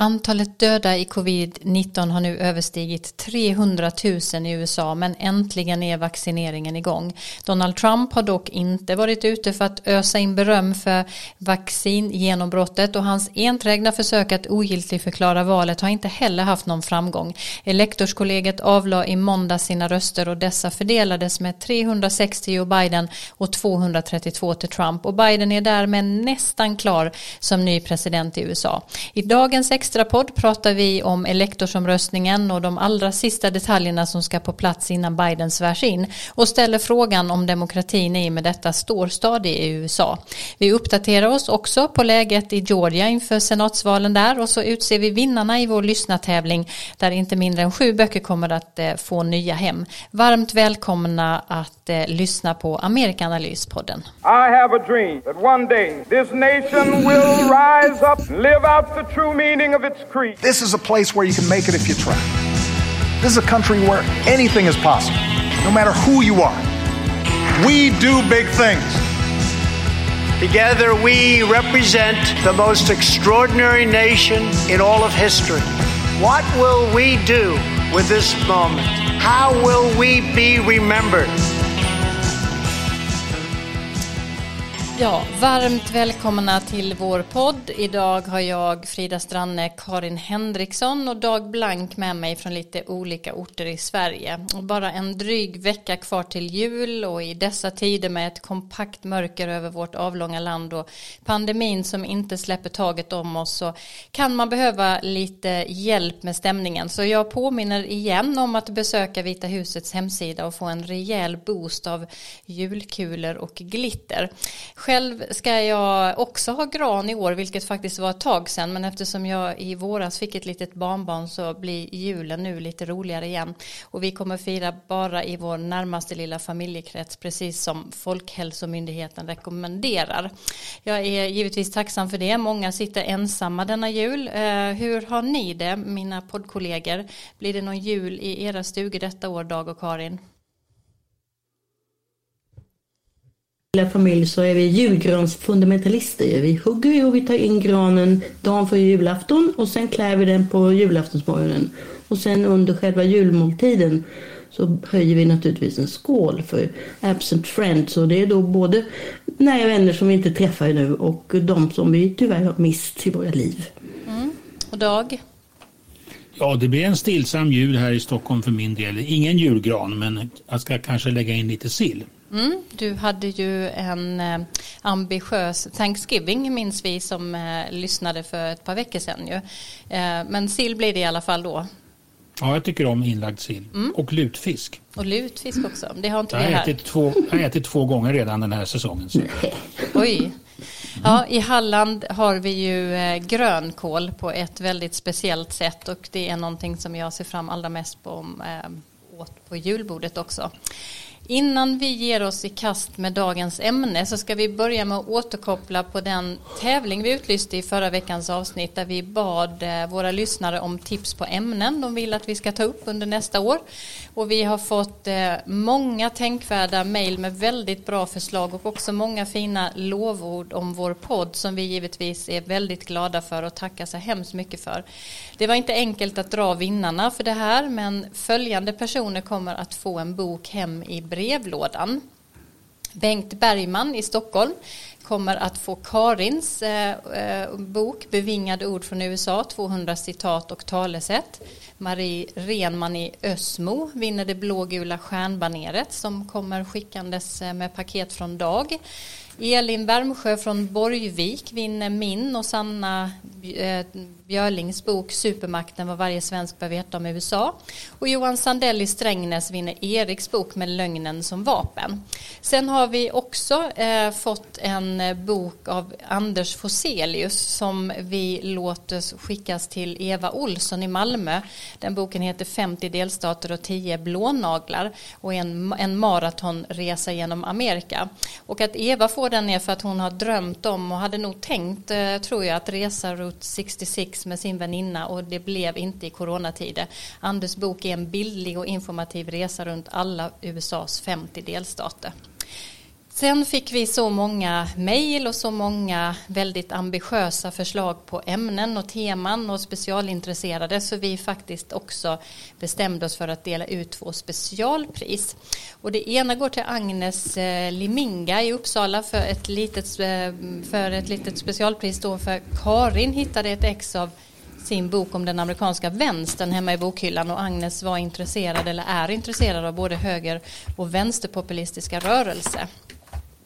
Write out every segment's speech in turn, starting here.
Antalet döda i covid-19 har nu överstigit 300 000 i USA men äntligen är vaccineringen igång. Donald Trump har dock inte varit ute för att ösa in beröm för vaccingenombrottet och hans enträgna försök att ogiltigförklara valet har inte heller haft någon framgång. Elektorskollegiet avlade i måndag sina röster och dessa fördelades med 360 Joe Biden och 232 till Trump och Biden är därmed nästan klar som ny president i USA. I dagens extrapodd pratar vi om elektorsomröstningen och de allra sista detaljerna som ska på plats innan Biden svärs in och ställer frågan om demokratin i med detta står stadig i USA. Vi uppdaterar oss också på läget i Georgia inför senatsvalen där och så utser vi vinnarna i vår lyssnartävling där inte mindre än sju böcker kommer att eh, få nya hem. Varmt välkomna att eh, lyssna på Amerikanalyspodden. I have a dream that one day this nation will rise up and live out the true meaning of its creed. This is a place where you can make it if you try. This is a country where anything is possible, no matter who you are. We do big things. Together, we represent the most extraordinary nation in all of history. What will we do with this moment? How will we be remembered? Ja, varmt välkomna till vår podd. Idag har jag Frida Stranne, Karin Henriksson och Dag Blank med mig från lite olika orter i Sverige. Och bara en dryg vecka kvar till jul och i dessa tider med ett kompakt mörker över vårt avlånga land och pandemin som inte släpper taget om oss så kan man behöva lite hjälp med stämningen. Så jag påminner igen om att besöka Vita husets hemsida och få en rejäl boost av julkulor och glitter. Själv ska jag också ha gran i år, vilket faktiskt var ett tag sedan. Men eftersom jag i våras fick ett litet barnbarn så blir julen nu lite roligare igen. Och vi kommer fira bara i vår närmaste lilla familjekrets, precis som Folkhälsomyndigheten rekommenderar. Jag är givetvis tacksam för det. Många sitter ensamma denna jul. Eh, hur har ni det, mina poddkollegor? Blir det någon jul i era stugor detta år, Dag och Karin? Lilla familj så är vi julgransfundamentalister. Vi hugger och vi tar in granen dagen för julafton och sen klär vi den på julaftonsmorgonen. Och sen under själva julmåltiden så höjer vi naturligtvis en skål för absent friends. Och det är då både nära vänner som vi inte träffar nu och de som vi tyvärr har mist i våra liv. Mm. Och Dag? Ja, det blir en stillsam jul här i Stockholm för min del. Ingen julgran, men jag ska kanske lägga in lite sill. Mm, du hade ju en eh, ambitiös Thanksgiving minns vi som eh, lyssnade för ett par veckor sedan ju. Eh, men sill blir det i alla fall då. Ja, jag tycker om inlagd sill. Mm. Och lutfisk. Och lutfisk också. Det har inte jag vi här. Ätit två, jag har ätit två gånger redan den här säsongen. Så. Oj. Ja, i Halland har vi ju grönkål på ett väldigt speciellt sätt och det är någonting som jag ser fram allra mest på, eh, åt på julbordet också. Innan vi ger oss i kast med dagens ämne så ska vi börja med att återkoppla på den tävling vi utlyste i förra veckans avsnitt där vi bad eh, våra lyssnare om tips på ämnen de vill att vi ska ta upp under nästa år. Och vi har fått eh, många tänkvärda mejl med väldigt bra förslag och också många fina lovord om vår podd som vi givetvis är väldigt glada för och tackar så hemskt mycket för. Det var inte enkelt att dra vinnarna för det här men följande personer kommer att få en bok hem i brevlådan. Bengt Bergman i Stockholm kommer att få Karins eh, eh bok Bevingade ord från USA, 200 citat och talesätt. Marie Renman i Ösmo vinner det blågula stjärnbaneret som kommer skickandes eh, med paket från Dag. Elin Värmsjö från Borgvik vinner min och Sanna eh, Björlings bok Supermakten vad varje svensk bör veta om USA. Och Johan Sandell i Strängnäs vinner Eriks bok med lögnen som vapen. Sen har vi också eh, fått en eh, bok av Anders Foselius som vi låter skickas till Eva Olsson i Malmö. Den boken heter 50 delstater och 10 blånaglar och är en, en maratonresa genom Amerika. Och att Eva får den är för att hon har drömt om och hade nog tänkt, eh, tror jag, att resa Route 66 med sin väninna och det blev inte i coronatider. Anders bok är en bildlig och informativ resa runt alla USAs 50 delstater. Sen fick vi så många mejl och så många väldigt ambitiösa förslag på ämnen och teman och specialintresserade så vi faktiskt också bestämde oss för att dela ut två specialpris. Och det ena går till Agnes eh, Liminga i Uppsala för ett litet, eh, för ett litet specialpris då för Karin hittade ett ex av sin bok om den amerikanska vänstern hemma i bokhyllan och Agnes var intresserad eller är intresserad av både höger och vänsterpopulistiska rörelser.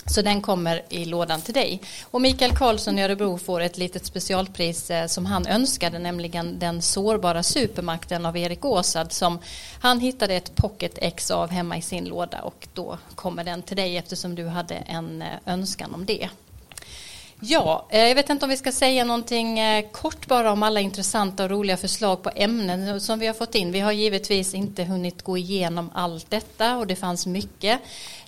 Så den kommer i lådan till dig. Och Mikael Karlsson i Örebro får ett litet specialpris eh, som han önskade, nämligen Den sårbara supermakten av Erik Åsad som han hittade ett pocket X av hemma i sin låda och då kommer den till dig eftersom du hade en eh, önskan om det. Ja, eh, jag vet inte om vi ska säga någonting kort bara om alla intressanta och roliga förslag på ämnen som vi har fått in. Vi har givetvis inte hunnit gå igenom allt detta och det fanns mycket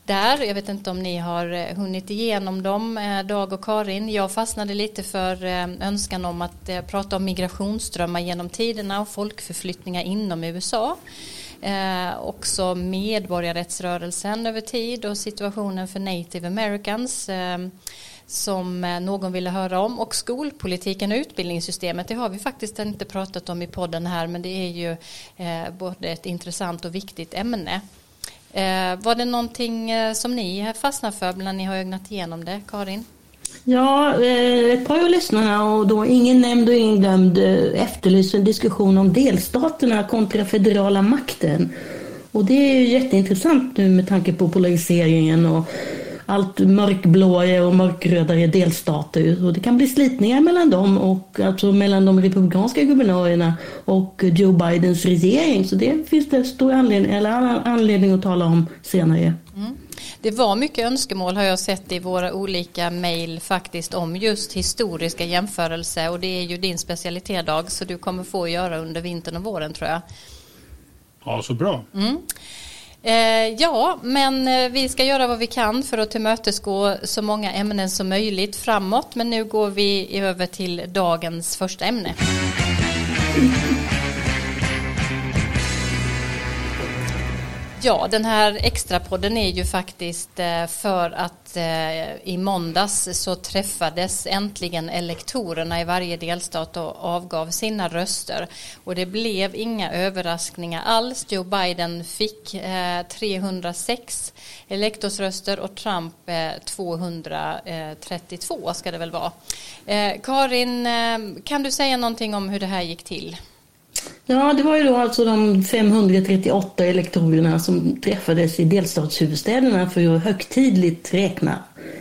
där. Jag vet inte om ni har eh, hunnit igenom dem, eh, Dag och Karin. Jag fastnade lite för eh, önskan om att prata om migrationsströmmar genom tiderna och folkförflyttningar inom USA. Eh, också medborgarrättsrörelsen över tid och situationen för native americans eh, som någon ville höra om och skolpolitiken och utbildningssystemet det har vi faktiskt inte pratat om i podden här men det är ju eh, både ett intressant och viktigt ämne. Eh, var det någonting eh, som ni fastnade för när ni har ögnat igenom det, Karin? Ja, eh, ett par av lyssnarna och då ingen nämnd och ingen glömd eh, efterlyser en diskussion om delstaterna kontra federala makten. Och det är ju jätteintressant nu med tanke på polariseringen och allt mörkblåare och mörkrödare delstater. Och det kan bli slitningar mellan dem och alltså mellan de republikanska guvernörerna och Joe Bidens regering. Så det finns det stor anledning, eller anledning att tala om senare. Mm. Det var mycket önskemål har jag sett i våra olika mejl faktiskt om just historiska jämförelser och det är ju din specialitet Dag så du kommer få göra under vintern och våren tror jag. Ja, så bra. Mm. Eh, ja, men eh, vi ska göra vad vi kan för att tillmötesgå så många ämnen som möjligt framåt. Men nu går vi över till dagens första ämne. Ja, den här extrapodden är ju faktiskt eh, för att eh, i måndags så träffades äntligen elektorerna i varje delstat och avgav sina röster. Och det blev inga överraskningar alls. Joe Biden fick eh, 306 elektorsröster och Trump eh, 232 ska det väl vara. Eh, Karin, kan du säga någonting om hur det här gick till? Ja, det var ju då alltså de 538 elektorerna som träffades i delstatshuvudstäderna för att högtidligt räkna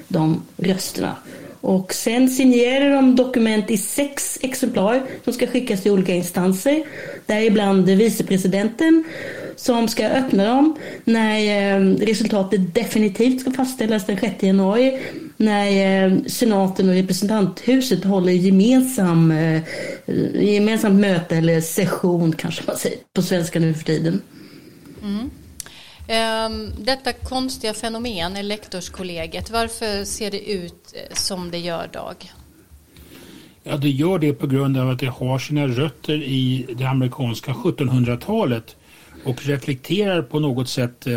de rösterna. Och sen signerade de dokument i sex exemplar som ska skickas till olika instanser. Däribland vicepresidenten som ska öppna dem när eh, resultatet definitivt ska fastställas den 6 januari när eh, senaten och representanthuset håller gemensam, eh, gemensamt möte eller session kanske man säger på svenska nu för tiden. Mm. Um, detta konstiga fenomen, elektorskollegiet, varför ser det ut som det gör Dag? Ja, det gör det på grund av att det har sina rötter i det amerikanska 1700-talet och reflekterar på något sätt,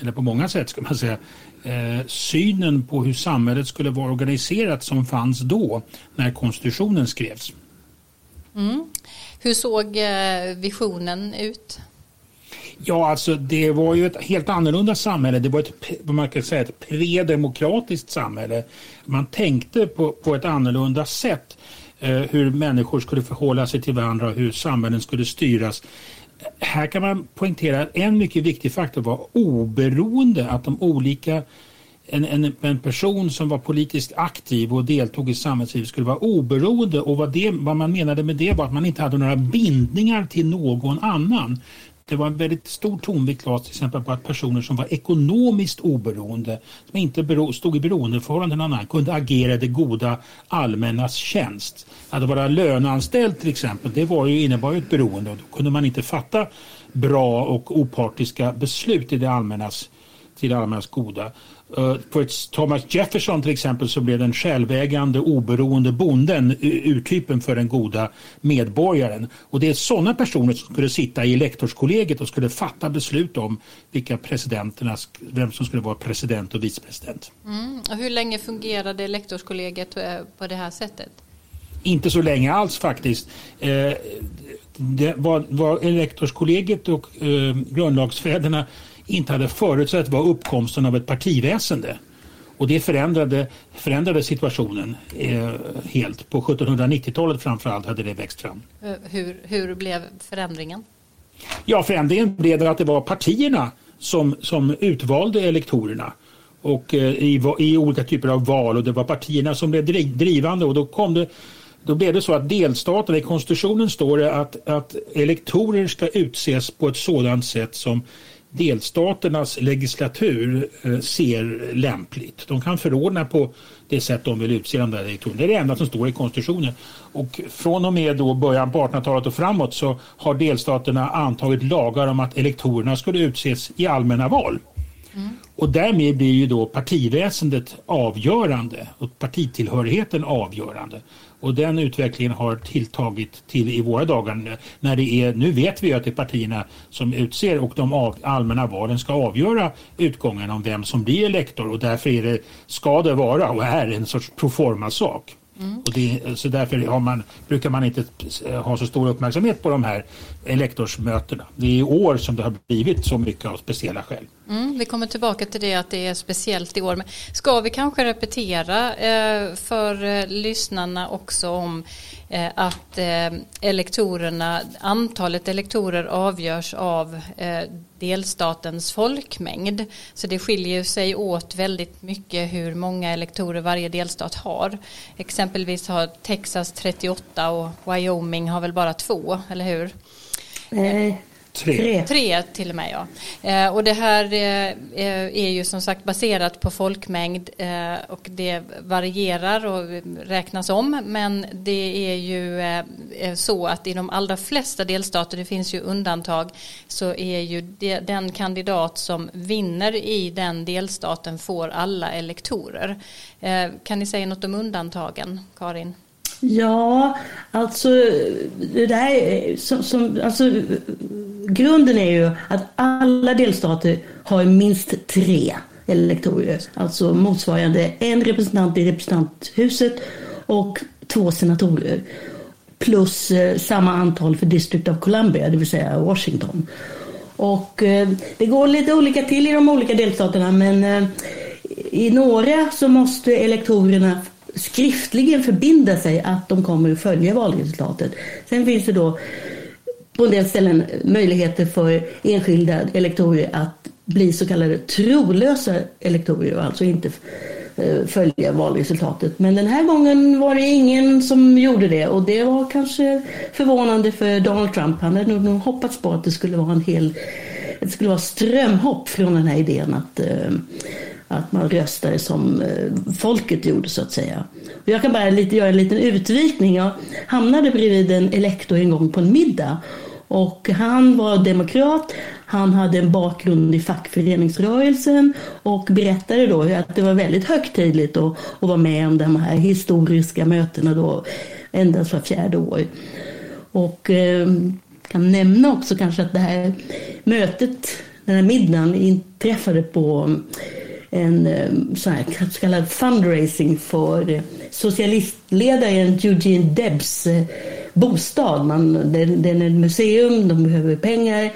eller på många sätt ska man säga, eh, synen på hur samhället skulle vara organiserat som fanns då när konstitutionen skrevs. Mm. Hur såg eh, visionen ut? Ja, alltså det var ju ett helt annorlunda samhälle. Det var ett, vad man kan säga, ett predemokratiskt samhälle. Man tänkte på, på ett annorlunda sätt eh, hur människor skulle förhålla sig till varandra och hur samhällen skulle styras här kan man poängtera att en mycket viktig faktor var oberoende, att de olika en, en, en, person som var politiskt aktiv och deltog i samhällslivet skulle vara oberoende och vad, det, vad man menade med det var att man inte hade några bindningar till någon annan. Det var en väldigt stor tonvikt till exempel på att personer som var ekonomiskt oberoende, som inte bero, stod i beroendeförhållande till någon annan, kunde agera i det goda allmännas tjänst. Att vara löneanställd till exempel, det var ju, innebar ju ett beroende och då kunde man inte fatta bra och opartiska beslut i det allmännas, till det allmännas goda. På ett Thomas Jefferson till exempel så blev den självägande oberoende bonden urtypen för den goda medborgaren. Och det är sådana personer som skulle sitta i elektorskollegiet och skulle fatta beslut om vilka presidenterna, vem som skulle vara president och vicepresident. Mm. Och hur länge fungerade elektorskollegiet på det här sättet? Inte så länge alls faktiskt. Eh, det var, var elektorskollegiet och eh, grundlagsfäderna inte hade förutsett var uppkomsten av ett partiväsende. Och det förändrade, förändrade situationen eh, helt. På 1790-talet framförallt hade det växt fram. Eh, hur, hur blev förändringen? Ja, förändringen blev att det var partierna som, som utvalde elektorerna och eh, i, i olika typer av val och det var partierna som blev drivande och då kom det då blev det så att delstaterna, i konstitutionen står det att, att elektorer ska utses på ett sådant sätt som delstaternas legislatur eh, ser lämpligt. De kan förordna på det sätt de vill utse de där elektorerna. Det är det enda som står i konstitutionen. Och från och med då början på 1800-talet och framåt så har delstaterna antagit lagar om att elektorerna skulle utses i allmänna val. Mm. Och därmed blir ju då partiväsendet avgörande och partitillhörigheten avgörande. Och den utvecklingen har tilltagit till i våra dagar. När det är, nu vet vi att det är partierna som utser och de av, allmänna valen ska avgöra utgången om vem som blir elektor och därför är det, ska det vara och är en sorts proforma-sak. Mm. Och det, så därför man, brukar man inte ha så stor uppmärksamhet på de här elektorsmötena. Det är i år som det har blivit så mycket av speciella skäl. Mm, vi kommer tillbaka till det att det är speciellt i år. Men ska vi kanske repetera eh, för eh, lyssnarna också om eh, att eh, elektorerna, antalet elektorer avgörs av eh, delstatens folkmängd. Så det skiljer sig åt väldigt mycket hur många elektorer varje delstat har. Exempelvis har Texas 38 och Wyoming har väl bara två, eller hur? Nej, Tre. Tre till och med ja. Eh, och det här eh, är ju som sagt baserat på folkmängd eh, och det varierar och räknas om men det är ju eh, så att i de allra flesta delstater, det finns ju undantag, så är ju den kandidat som vinner i den delstaten får alla elektorer. Eh, kan ni säga något om undantagen, Karin? Ja, alltså det där som, som, alltså, grunden är ju att alla delstater har minst tre elektorer, alltså motsvarande en representant i representanthuset och två senatorer plus eh, samma antal för District of Columbia, det vill säga Washington. Och eh, det går lite olika till i de olika delstaterna men eh, i några så måste elektorerna skriftligen förbinda sig att de kommer att följa valresultatet. Sen finns det då på en del ställen möjligheter för enskilda elektorer att bli så kallade trolösa elektorer och alltså inte eh, följa valresultatet. Men den här gången var det ingen som gjorde det och det var kanske förvånande för Donald Trump. Han hade nog hoppats på att det skulle vara en hel det skulle vara strömhopp från den här idén att eh, att man röstade som eh, folket gjorde så att säga. Jag kan bara lite, göra en liten utvikning. Jag hamnade bredvid en elektor en gång på en middag och han var demokrat, han hade en bakgrund i fackföreningsrörelsen och berättade då att det var väldigt högtidligt att, att vara med om de här historiska mötena då endast var fjärde år. Och eh, kan nämna också kanske att det här mötet, den här middagen inträffade på en eh, så, här, så kallad fundraising för eh, socialistledaren Eugene Debs eh, bostad. Man, det, den är ett museum, de behöver pengar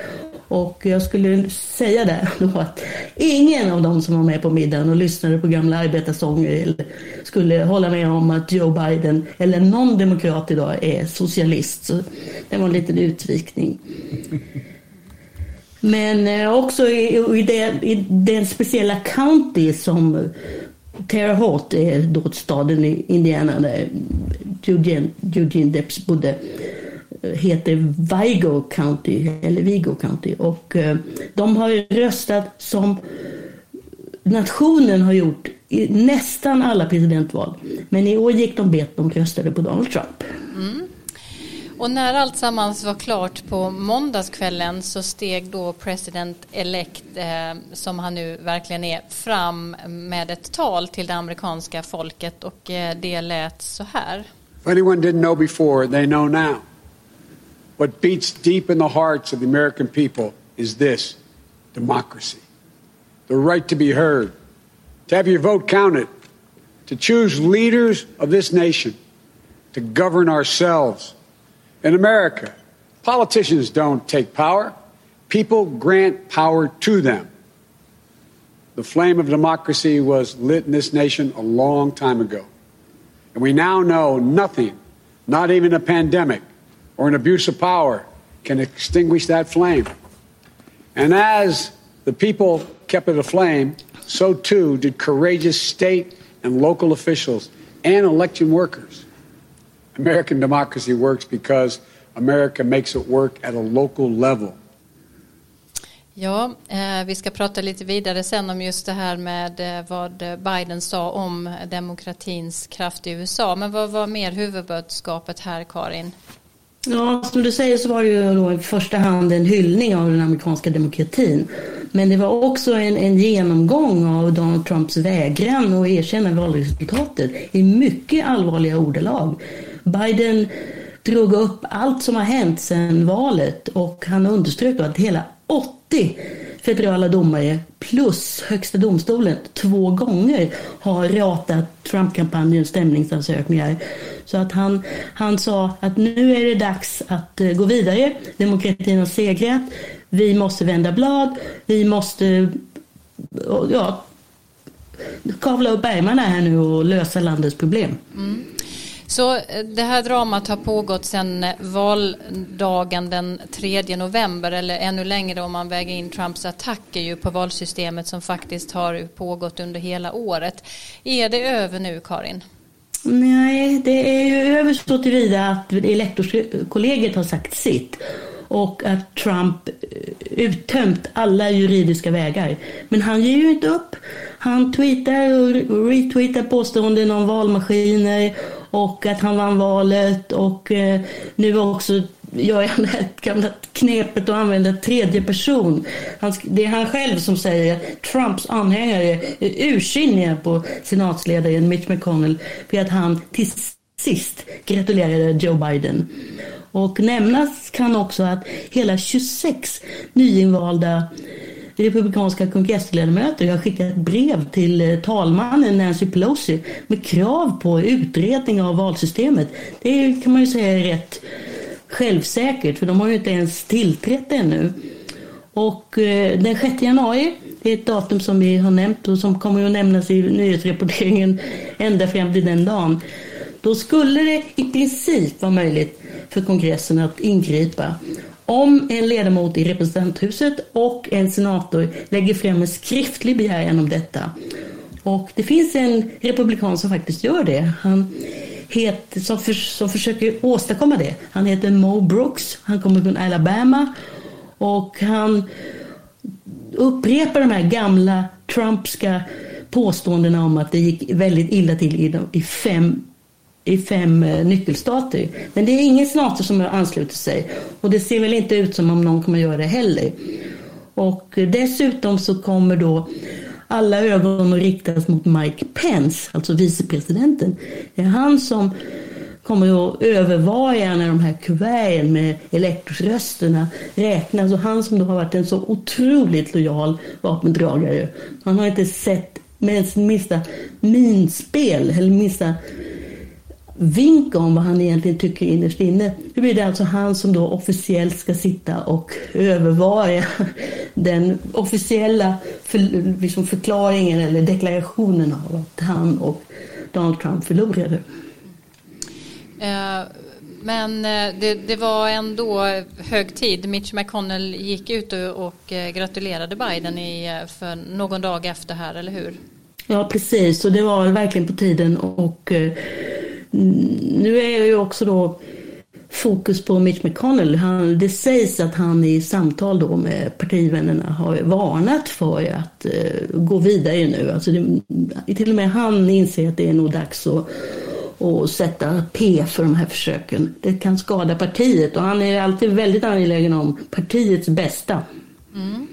och jag skulle säga där då att ingen av dem som var med på middagen och lyssnade på gamla arbetarsånger skulle hålla med om att Joe Biden eller någon demokrat idag är socialist. Så det var en liten utvikning. Men eh, också i, i, den, i den speciella county som eh, Terre Haute är då staden i Indiana där Eugene, Eugene Depps bodde eh, heter Vigo County, eller Vigo County. Och de har röstat som nationen har gjort i nästan alla presidentval. Men i år gick de bet, de röstade på Donald Trump. Mm. Och när allt sammans var klart på måndagskvällen så steg då president elect, eh, som han nu verkligen är, fram med ett tal till det amerikanska folket och eh, det lät så här. If anyone didn't know before, they know now. What beats deep in the hearts of the American people is this democracy. The right to be heard, to have your vote counted, to choose leaders of this nation, to govern ourselves in America, politicians don't take power, people grant power to them. The flame of democracy was lit in this nation a long time ago. And we now know nothing, not even a pandemic or an abuse of power, can extinguish that flame. And as the people kept it aflame, so too did courageous state and local officials and election workers. American democracy works because America makes it work at a local level. Ja, eh, vi ska prata lite vidare sen om just det här med eh, vad Biden sa om demokratins kraft i USA. Men vad var mer huvudbudskapet här, Karin? Ja, som du säger så var det ju då i första hand en hyllning av den amerikanska demokratin. Men det var också en, en genomgång av Donald Trumps vägran att erkänna valresultatet i mycket allvarliga ordalag. Biden drog upp allt som har hänt sedan valet och han underströk att hela 80 federala domare plus Högsta domstolen två gånger har ratat Trump-kampanjens stämningsansökningar. Så att han, han sa att nu är det dags att eh, gå vidare. Demokratin har segrat. Vi måste vända blad. Vi måste ja, kavla upp ärmarna här nu och lösa landets problem. Mm. Så eh, det här dramat har pågått sedan eh, valdagen den 3 november eller ännu längre om man väger in Trumps attacker ju på valsystemet som faktiskt har pågått under hela året. Är det över nu Karin? Nej, det är ju över så tillvida att elektorskollegiet har sagt sitt och att Trump eh, uttömt alla juridiska vägar. Men han ger ju inte upp. Han tweetar och retweetar påståenden om valmaskiner och att han vann valet och eh, nu också gör han det gamla knepet att använda tredje person. Han, det är han själv som säger att Trumps anhängare är ursinniga på senatsledaren Mitch McConnell för att han till sist gratulerade Joe Biden. Och nämnas kan också att hela 26 nyinvalda republikanska kongressledamöter har skickat brev till eh, talmannen Nancy Pelosi med krav på utredning av valsystemet. Det kan man ju säga är rätt självsäkert för de har ju inte ens tillträtt ännu. Och eh, den 6 januari, det är ett datum som vi har nämnt och som kommer att nämnas i nyhetsrapporteringen ända fram till den dagen. Då skulle det i princip vara möjligt för kongressen att ingripa om en ledamot i representanthuset och en senator lägger fram en skriftlig begäran om detta. Och det finns en republikan som faktiskt gör det. Han heter, som, för, som försöker åstadkomma det. Han heter Mo Brooks. Han kommer från Alabama. Och han upprepar de här gamla Trumpska påståendena om att det gick väldigt illa till i fem i fem eh, nyckelstater. Men det är ingen senator som har anslutit sig och det ser väl inte ut som om någon kommer göra det heller. Och dessutom så kommer då alla ögon att riktas mot Mike Pence, alltså vicepresidenten. Det är han som kommer att övervara när de här kuverten med elektorsrösterna räknas och han som då har varit en så otroligt lojal vapendragare. Han har inte sett med minsta minspel eller minsta vink om vad han egentligen tycker innerst inne. Nu blir det alltså han som då officiellt ska sitta och övervara den officiella för, liksom förklaringen eller deklarationen av att han och Donald Trump förlorade. Uh. Men eh, det, det, var ändå hög tid. Mitch McConnell gick ut och eh, gratulerade Biden i, för någon dag efter här, eller hur? Ja, precis. Och det var verkligen på tiden. Och Mm, nu är ju också då fokus på Mitch McConnell. Han, det sägs att han i samtal då med partivännerna har varnat för att eh, gå vidare nu. Alltså det, till och med han inser att det är nog dags att, och sätta P för de här försöken. Det kan skada partiet och han är alltid väldigt angelägen om partiets bästa. Mm.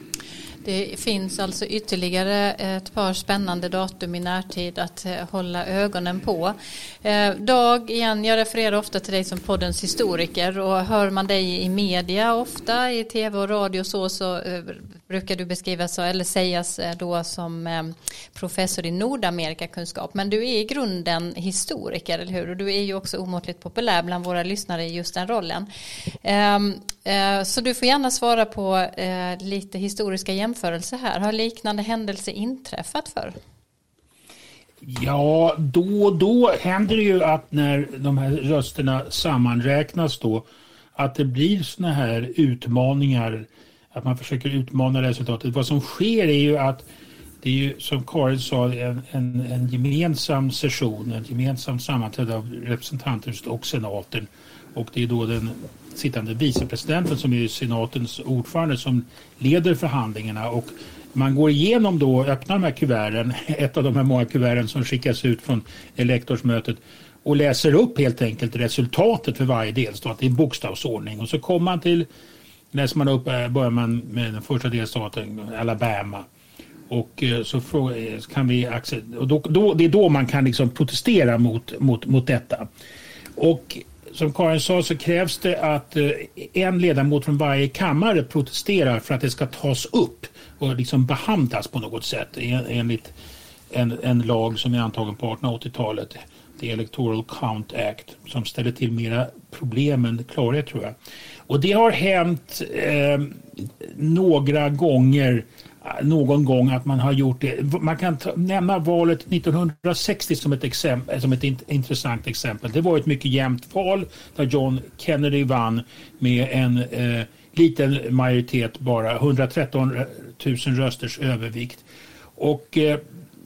Det finns alltså ytterligare ett par spännande datum i närtid att eh, hålla ögonen på. Eh, Dag, igen, jag refererar ofta till dig som poddens historiker och hör man dig i media ofta, i tv och radio och så, så eh, brukar du beskrivas eller sägas eh, då som eh, professor i Nordamerikakunskap. Men du är i grunden historiker, eller hur? Och du är ju också omåttligt populär bland våra lyssnare i just den rollen. Ehm, eh, så du får gärna svara på lite historiska jämförelser här. Har liknande händelser inträffat förr? Ja, då och då händer det ju att när de här rösterna sammanräknas då att det blir såna här utmaningar, att man försöker utmana resultatet. Vad som sker är ju att det är ju som Karin sa en, en, en gemensam session, en gemensam sammanträde av representanter och senaten. Och det är då den sittande vicepresidenten som är senatens ordförande som leder förhandlingarna. Och man går igenom då, öppnar de här kuverten, ett av de här många kuverten som skickas ut från elektorsmötet och läser upp helt enkelt resultatet för varje delstat i bokstavsordning. Och så kommer man till, läser man upp, börjar man med den första delstaten Alabama och eh, så så eh, kan vi och då, då, det är då man kan liksom protestera mot, mot, mot detta. Och som Karin sa så krävs det att eh, en ledamot från varje kammare protesterar för att det ska tas upp och liksom behandlas på något sätt enligt en, en lag som är antagen på 1880-talet. The Electoral Count Act som ställer till mera problem än klarhet tror jag. Och det har hänt eh, några gånger någon gång att man har gjort det. Man kan nämna valet 1960 som ett, exempel, som ett intressant exempel. Det var ett mycket jämnt val där John Kennedy vann med en eh, liten majoritet bara, 113 000 rösters övervikt. Och eh,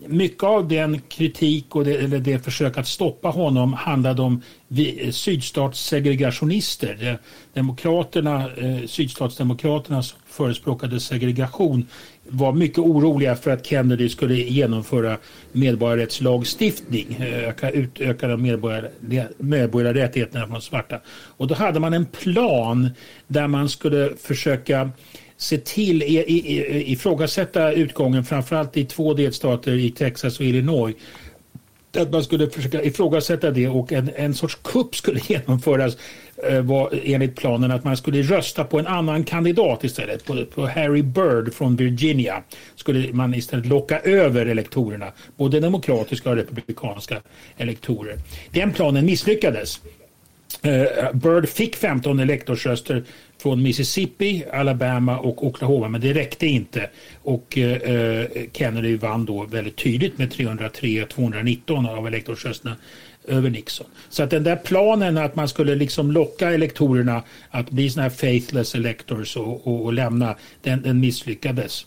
mycket av den kritik och det, eller det försök att stoppa honom handlade om vi, eh, sydstatssegregationister. Eh, demokraterna, eh, sydstatsdemokraterna förespråkade segregation var mycket oroliga för att Kennedy skulle genomföra medborgarrättslagstiftning, eh, öka, utöka de medborgerliga rättigheterna för de svarta. Och då hade man en plan där man skulle försöka se till, ifrågasätta utgången framförallt i två delstater i Texas och Illinois att man skulle försöka ifrågasätta det och en, en sorts kupp skulle genomföras eh, var enligt planen att man skulle rösta på en annan kandidat istället. På, på, Harry Byrd från Virginia skulle man istället locka över elektorerna, både demokratiska och republikanska elektorer. Den planen misslyckades. Eh, Bird fick 15 elektorsröster från Mississippi, Alabama och Oklahoma men det räckte inte. Och eh, eh, Kennedy vann då väldigt tydligt med 303-219 av elektorsrösterna över Nixon. Så att den där planen att man skulle liksom locka elektorerna att bli såna här faithless electors och, och, och lämna, den, den misslyckades.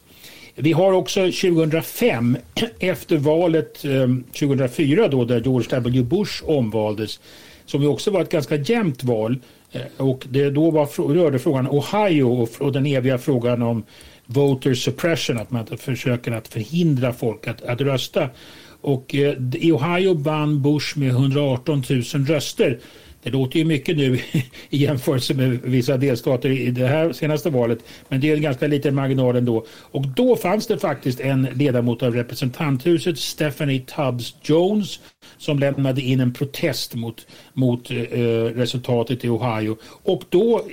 Vi har också 2005 efter valet eh, 2004 då där George W Bush omvaldes som ju också var ett ganska jämnt val. Eh, och det då var, rörde frågan Ohio och, den eviga frågan om voter suppression, att man försöker att förhindra folk att, att rösta. Och eh, i Ohio vann Bush med 118 000 röster. Det låter ju mycket nu i jämförelse med vissa delstater i det här senaste valet. Men det är en ganska liten marginal ändå. Och då fanns det faktiskt en ledamot av representanthuset, Stephanie Tubbs Jones, som lämnade in en protest mot, mot eh, resultatet i Ohio. Och då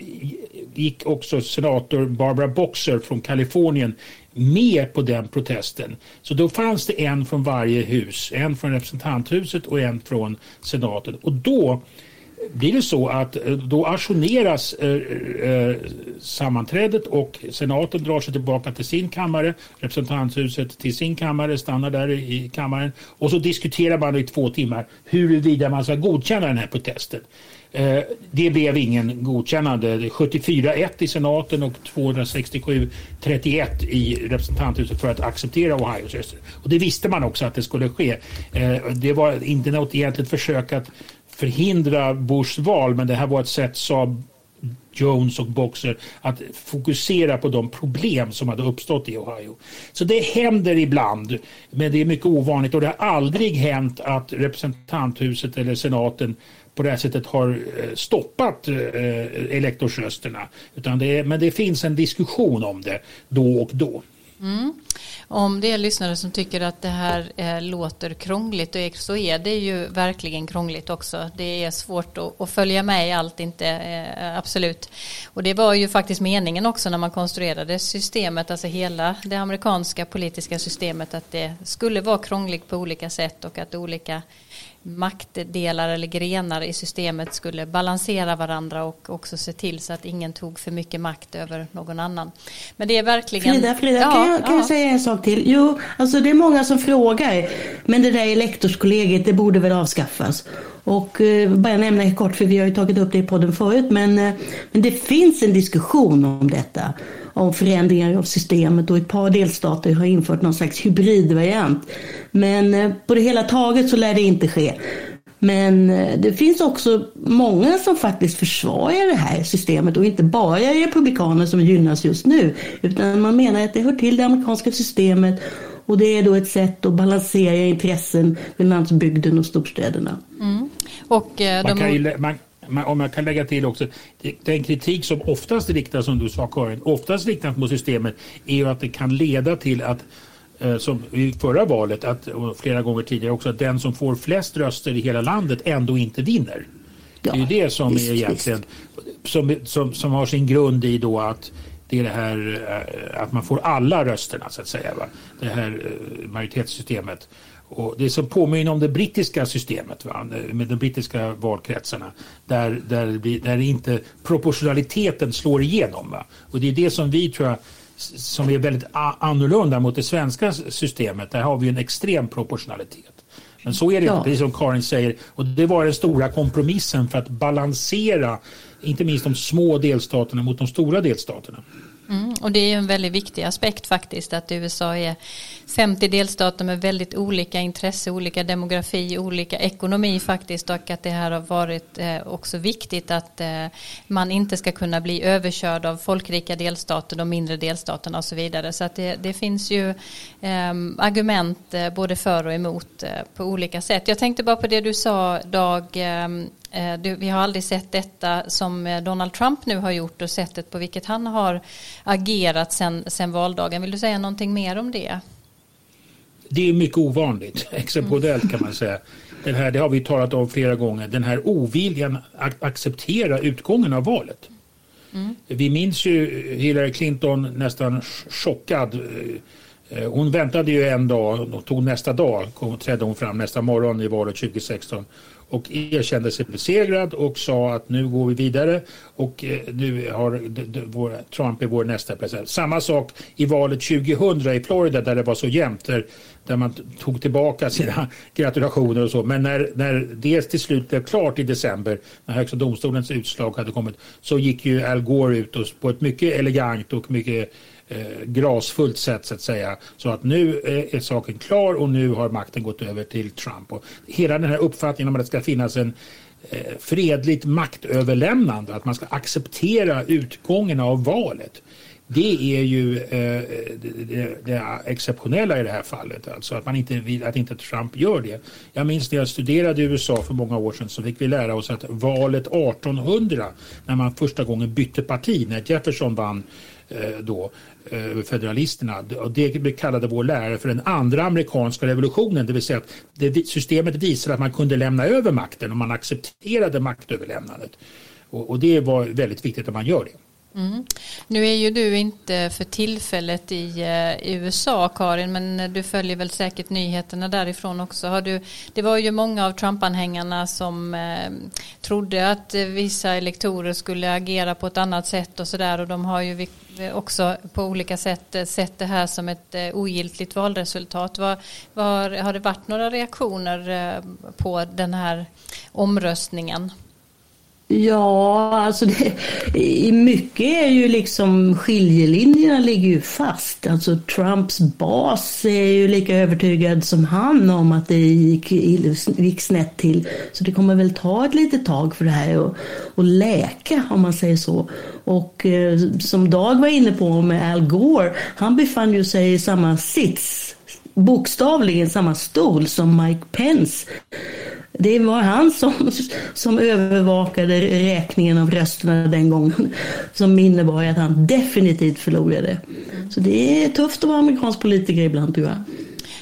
gick också senator Barbara Boxer från Kalifornien med på den protesten. Så då fanns det en från varje hus, en från representanthuset och en från senaten. Och då blir det så att eh, då ajourneras eh, eh, sammanträdet och senaten drar sig tillbaka till sin kammare, representanthuset till sin kammare, stannar där i kammaren och så diskuterar man i två timmar huruvida man ska godkänna den här protesten. Det blev ingen godkännande. 74-1 i senaten och 267-31 i representanthuset för att acceptera Ohios röster. Och det visste man också att det skulle ske. Det var inte något egentligt försök att förhindra Bushs val men det här var ett sätt, sa Jones och Boxer att fokusera på de problem som hade uppstått i Ohio. Så det händer ibland, men det är mycket ovanligt och det har aldrig hänt att representanthuset eller senaten på det här sättet har eh, stoppat eh, elektorsrösterna. Utan det är, men det finns en diskussion om det då och då. Mm. Om det är lyssnare som tycker att det här eh, låter krångligt och så är det ju verkligen krångligt också. Det är svårt att, att följa med i allt, inte eh, absolut. Och det var ju faktiskt meningen också när man konstruerade systemet, alltså hela det amerikanska politiska systemet, att det skulle vara krångligt på olika sätt och att olika maktdelar eller grenar i systemet skulle balansera varandra och också se till så att ingen tog för mycket makt över någon annan. Men det är verkligen... Frida, Frida ja, kan, jag, kan ja. jag säga en sak till? Jo, alltså det är många som frågar, men det där elektorskollegiet, det borde väl avskaffas? Och eh, bara nämna kort, för vi har ju tagit upp det i podden förut, men, eh, men det finns en diskussion om detta om förändringar av systemet och ett par delstater har infört någon slags hybridvariant. Men eh, på det hela taget så lär det inte ske. Men eh, det finns också många som faktiskt försvarar det här systemet och inte bara republikaner som gynnas just nu. Utan man menar att det hör till det amerikanska systemet och det är då ett sätt att balansera intressen med landsbygden och storstäderna. Mm. Och, eh, de... man, kan ju, man, om jag kan lägga till också, den kritik som oftast riktas, som du sa Karin, oftast riktas mot systemet är ju att det kan leda till att eh, som i förra valet att, och flera gånger tidigare också att den som får flest röster i hela landet ändå inte vinner. Ja, det är ju det som visst, är egentligen som, som, som har sin grund i då att det är det här eh, att man får alla rösterna så att säga. Va? Det här eh, majoritetssystemet. Och det som påminner om det brittiska systemet va? med de brittiska valkretsarna där, där, det blir, där inte proportionaliteten slår igenom. Va? Och det är det som vi tror jag som är väldigt annorlunda mot det svenska systemet. Där har vi en extrem proportionalitet. Men så är det ja. inte, precis som Karin säger. Och det var den stora kompromissen för att balansera inte minst de små delstaterna mot de stora delstaterna. Mm, och det är en väldigt viktig aspekt faktiskt att USA är 50 delstater med väldigt olika intresse, olika demografi, olika ekonomi faktiskt och att det här har varit eh, också viktigt att eh, man inte ska kunna bli överkörd av folkrika delstater, de mindre delstaterna och så vidare. Så att det, det finns ju eh, argument eh, både för och emot eh, på olika sätt. Jag tänkte bara på det du sa Dag Eh, vi har aldrig sett detta som eh, Donald Trump nu har gjort och sättet på vilket han har agerat sen, sen valdagen. Vill du säga någonting mer om det? Det är mycket ovanligt, exceptionellt kan man säga. Den här, det har vi talat om flera gånger, den här oviljan att acceptera utgången av valet. Mm. Vi minns ju Hillary Clinton nästan chockad. Eh, hon väntade ju en dag och tog nästa dag, trädde hon fram nästa morgon i valet 2016 och erkände sig besegrad och sa att nu går vi vidare och eh, nu har Trump är vår nästa president. Samma sak i valet 2000 i Florida där det var så jämnt där, där man tog tillbaka sina gratulationer och så. Men när, när det till slut blev klart i december när Högsta domstolens utslag hade kommit så gick ju Al Gore ut och på ett mycket elegant och mycket eh, grasfullt sätt så att säga. Så att nu eh, är saken klar och nu har makten gått över till Trump. Och hela den här uppfattningen om att det ska finnas en eh, fredligt maktöverlämnande, att man ska acceptera utgången av valet. Det är ju eh, det, det, exceptionella i det här fallet, alltså att, man inte vill, att inte Trump gör det. Jag minns när jag studerade i USA för många år sedan så fick vi lära oss att valet 1800, när man första gången bytte parti, när Jefferson vann eh, Eh, då, eh, federalisterna. Det kallade vår lärare för den andra amerikanska revolutionen, det vill säga att det, systemet visade att man kunde lämna över makten och man accepterade maktöverlämnandet. Och, och det var väldigt viktigt att man gör det. Mm. Nu är ju du inte för tillfället i, eh, i, USA Karin men du följer väl säkert nyheterna därifrån också. Har du, det var ju många av Trump-anhängarna som eh, trodde att vissa elektorer skulle agera på ett annat sätt och sådär och de har ju också på olika sätt eh, sett det här som ett eh, ogiltigt valresultat. Var, var, har det varit några reaktioner på den här omröstningen? Ja, alltså det, i mycket är ju liksom skiljelinjerna ligger ju fast. Alltså Trumps bas är ju lika övertygad som han om att det gick, gick snett till. Så det kommer väl ta ett litet tag för det här att, att läka om man säger så. Och eh, som Dag var inne på med Al Gore, han befann ju sig i samma sits bokstavligen samma stol som Mike Pence det var han som, som övervakade räkningen av rösterna den gången. Som innebar att han definitivt förlorade. Så det är tufft att vara amerikansk politiker ibland tror jag.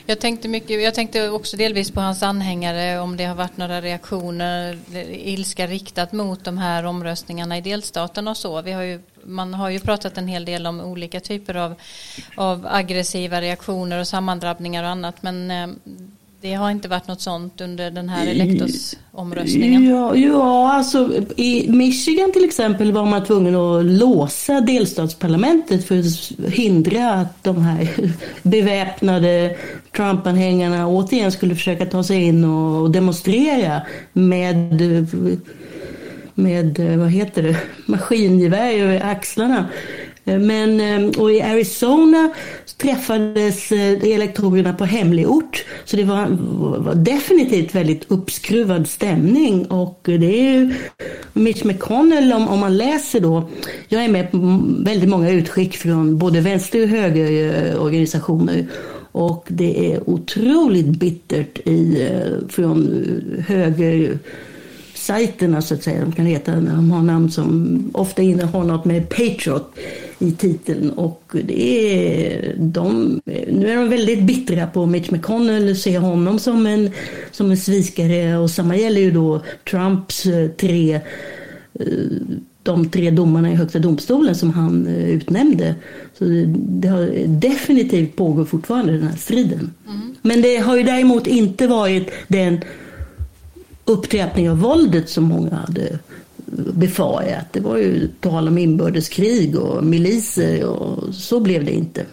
Jag tänkte, mycket, jag tänkte också delvis på hans anhängare om det har varit några reaktioner, ilska riktat mot de här omröstningarna i delstaten och så. Vi har ju, man har ju pratat en hel del om olika typer av, av aggressiva reaktioner och sammandrabbningar och annat men eh, det har inte varit något sånt under den här elektorsomröstningen? Ja, ja, alltså i Michigan till exempel var man tvungen att låsa delstatsparlamentet för att hindra att de här beväpnade Trump-anhängarna återigen skulle försöka ta sig in och demonstrera med med, vad heter det, maskingevär över axlarna. Eh, men, eh, och i Arizona träffades eh, elektorerna på hemlig ort. Så det var, var, definitivt väldigt uppskruvad stämning. Och det är ju Mitch McConnell, om, om man läser då. Jag är med på väldigt många utskick från både vänster och högerorganisationer. Och det är otroligt bittert i, från höger sajterna så att säga. De kan heta, de har namn som ofta innehåller något med Patriot i titeln. Och det är, de, nu är de väldigt bittra på Mitch McConnell, ser honom som en, som en svikare. Och samma gäller ju då Trumps eh, tre eh, de tre domarna i Högsta domstolen som han eh, utnämnde. Så det, det har definitivt pågår fortfarande den här striden. Mm. Men det har ju däremot inte varit den upptrappning av våldet som många hade befarat. Det var ju tal om inbördeskrig och miliser och så blev det inte.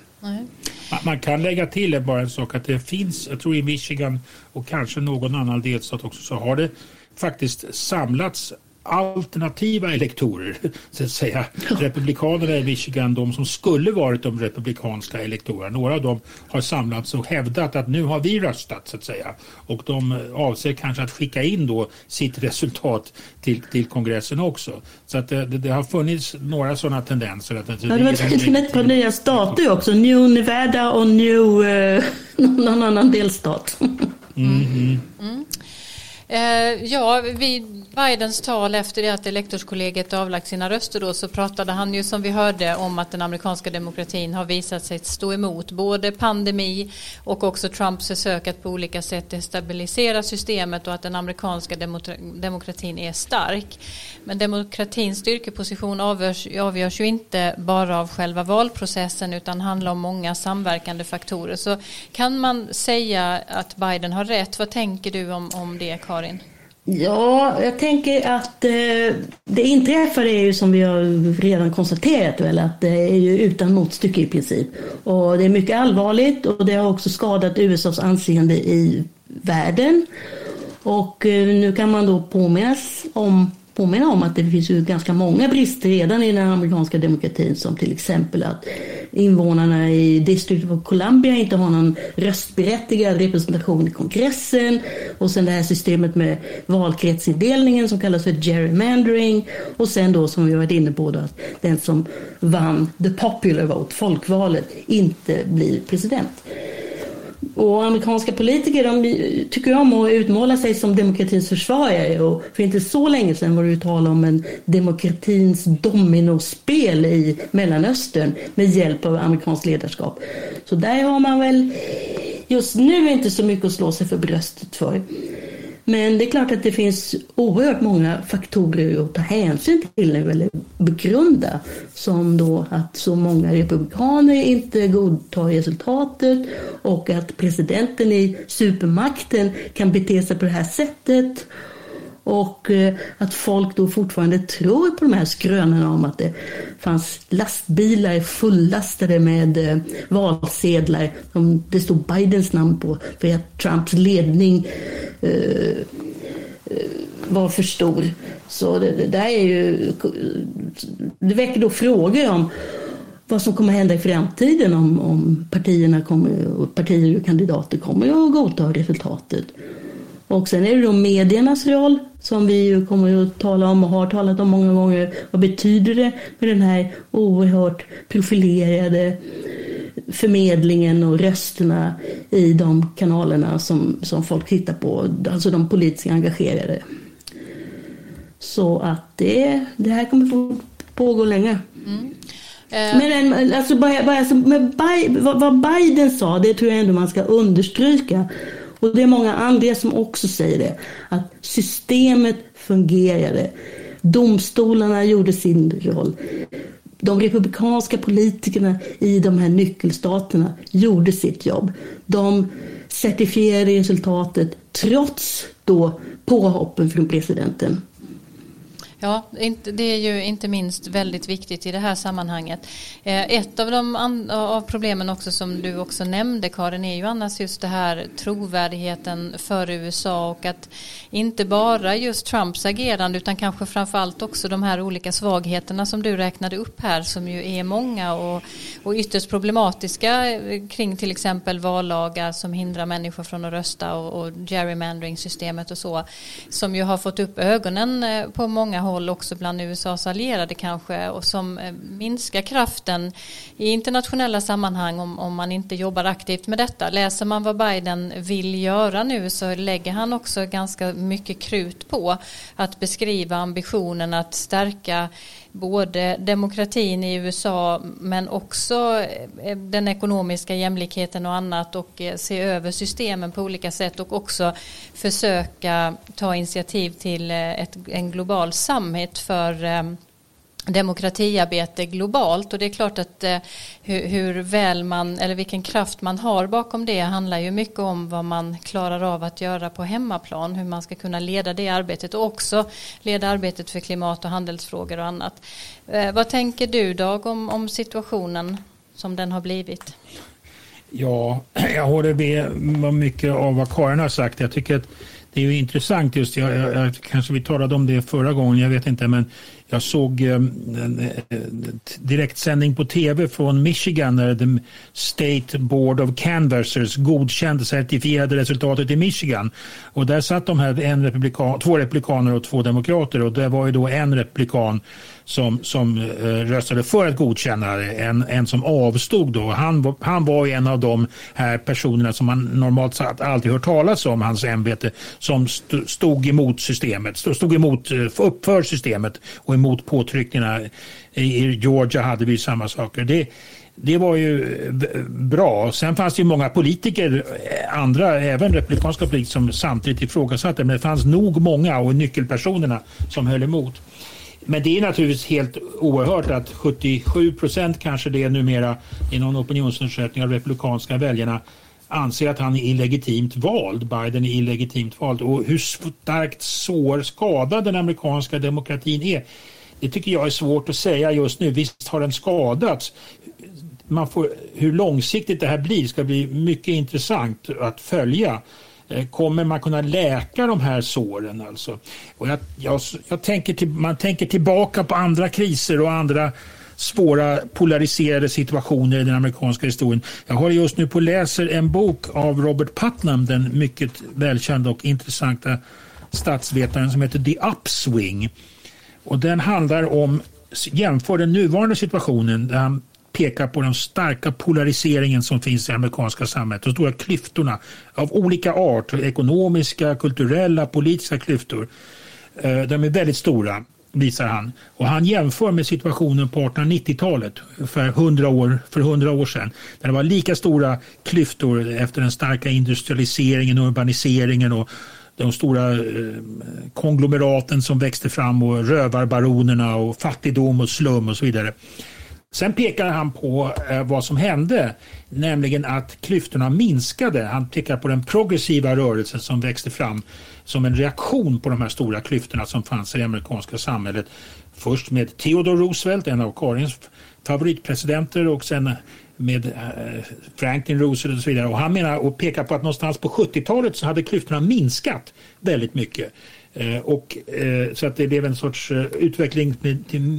Man kan lägga till bara en sak att det finns, jag tror i Michigan och kanske någon annan delstat också, så har det faktiskt samlats alternativa elektorer, så att säga. Republikanerna i Michigan, de som skulle varit de republikanska elektorerna, några av dem har samlats och hävdat att nu har vi röstat, så att säga. Och de avser kanske att skicka in då sitt resultat till, till kongressen också. Så att det, det har funnits några sådana tendenser. Att det, ja, det var ett par nya stater också, New Nevada och New, uh, någon annan delstat. Mm -hmm. mm. Eh, ja, vid Bidens tal efter det att elektorskollegiet avlagt sina röster då så pratade han ju som vi hörde om att den amerikanska demokratin har visat sig stå emot både pandemi och också Trumps försök att på olika sätt destabilisera systemet och att den amerikanska demokratin är stark. Men demokratins styrkeposition avgörs, avgörs ju inte bara av själva valprocessen utan handlar om många samverkande faktorer. Så kan man säga att Biden har rätt? Vad tänker du om, om det, Karin? Karin? Ja, jag tänker att eh, det inträffade är ju som vi har redan konstaterat väl att det är ju utan motstycke i princip. Och det är mycket allvarligt och det har också skadat USAs anseende i världen. Och eh, nu kan man då påminnas om påminna om att det finns ju ganska många brister redan i den amerikanska demokratin som till exempel att invånarna i District of Columbia inte har någon röstberättigad representation i kongressen och sen det här systemet med valkretsindelningen som kallas för gerrymandering och sen då som vi varit inne på då, att den som vann the popular vote, folkvalet, inte blir president. Och amerikanska politiker de tycker om att utmåla sig som demokratins försvarare. Och för inte så länge sedan var det ju tal om en demokratins dominospel i Mellanöstern med hjälp av amerikanskt ledarskap. Så där har man väl just nu inte så mycket att slå sig för bröstet för. Men det är klart att det finns oerhört många faktorer att ta hänsyn till eller begrunda. Som då att så många republikaner inte godtar resultatet och att presidenten i supermakten kan bete sig på det här sättet och eh, att folk då fortfarande tror på de här skrönorna om att det fanns lastbilar fullastade med eh, valsedlar som det stod Bidens namn på för att Trumps ledning eh, eh, var för stor. Så det, det där är ju, det väcker då frågor om vad som kommer hända i framtiden om, om partierna kommer, partier och kandidater kommer att godta resultatet. Och sen är det då mediernas roll som vi ju kommer att tala om och har talat om många gånger. Vad betyder det med den här oerhört profilerade förmedlingen och rösterna i de kanalerna som, som folk tittar på, alltså de politiskt engagerade. Så att det, det här kommer få pågå länge. Mm. Men alltså, bara, alltså, med vad Biden sa, det tror jag ändå man ska understryka. Och det är många andra som också säger det. Att systemet fungerade. Domstolarna gjorde sin roll. De republikanska politikerna i de här nyckelstaterna gjorde sitt jobb. De certifierade resultatet trots då påhoppen från presidenten. Ja, det är ju inte minst väldigt viktigt i det här sammanhanget. Eh, ett av, de av problemen också som du också nämnde Karin är ju annars just det här trovärdigheten för USA och att inte bara just Trumps agerande utan kanske framförallt också de här olika svagheterna som du räknade upp här som ju är många och, och ytterst problematiska eh, kring till exempel vallagar som hindrar människor från att rösta och, och gerrymandering-systemet och så som ju har fått upp ögonen eh, på många håll också bland USAs allierade kanske och som eh, minskar kraften i internationella sammanhang om, om man inte jobbar aktivt med detta. Läser man vad Biden vill göra nu så lägger han också ganska mycket krut på att beskriva ambitionen att stärka både demokratin i USA men också eh, den ekonomiska jämlikheten och annat och eh, se över systemen på olika sätt och också försöka ta initiativ till eh, ett, en global summit för demokratiarbete globalt och det är klart att eh, hur, hur, väl man eller vilken kraft man har bakom det handlar ju mycket om vad man klarar av att göra på hemmaplan hur man ska kunna leda det arbetet och också leda arbetet för klimat och handelsfrågor och annat. Eh, vad tänker du Dag om, om situationen som den har blivit? Ja, jag håller med mycket av vad Karin har sagt. Jag tycker att det är ju intressant just, jag, jag, jag, kanske vi talade om det förra gången, jag vet inte, men jag såg eh, en, eh, direktsändning på tv från Michigan när The State Board of Canvassers godkände certifierade resultatet i Michigan. Och där satt de här en republikan, två republikaner och två demokrater och det var ju då en republikan som, som eh, röstade för att godkänna det, en, en som avstod då. Han, han var en av de här personerna som man normalt sett alltid hört talas om, hans ämbete, som stod emot systemet, stod emot, uppför systemet och emot påtryckningarna. I Georgia hade vi samma saker. Det, det var ju eh, bra. Sen fanns det ju många politiker, eh, andra, även republikanska politiker som samtidigt ifrågasatte. Men det fanns nog många och nyckelpersonerna som höll emot. Men det är naturligtvis helt oerhört att 77 procent kanske det är numera i någon opinionsundersökning av republikanska väljarna anser att han är illegitimt vald. Biden är illegitimt vald. Och hur starkt sår skadad den amerikanska demokratin är det tycker jag är svårt att säga just nu. Visst har den skadats. Man får, hur långsiktigt det här blir ska bli mycket intressant att följa. Eh, kommer man kunna läka de här såren? Alltså? Och jag, jag, jag tänker till, man tänker tillbaka på andra kriser och andra svåra polariserade situationer i den amerikanska historien. Jag håller just nu på läser en bok av Robert Putnam, den mycket välkända och intressanta statsvetaren som heter The Upswing. Och den handlar om, jämför den nuvarande situationen där han pekar på den starka polariseringen som finns i det amerikanska samhället. De stora klyftorna av olika art, ekonomiska, kulturella, politiska klyftor. Eh, de är väldigt stora visar han. Och han jämför med situationen på 1890-talet för 100 år, för 100 år sedan. Där det var lika stora klyftor efter den starka industrialiseringen och urbaniseringen och de stora eh, konglomeraten som växte fram och rövarbaronerna och fattigdom och slum och så vidare. Sen pekar han på eh, vad som hände, nämligen att klyftorna minskade. Han pekar på den progressiva rörelsen som växte fram som en reaktion på de här stora klyftorna som fanns i det amerikanska samhället. Först med Theodore Roosevelt, en av Karins favoritpresidenter och sen med eh, Franklin Roosevelt och så vidare. Och han menar och pekar på att någonstans på 70-talet så hade klyftorna minskat väldigt mycket. Eh, och, eh, så att det blev en sorts utveckling till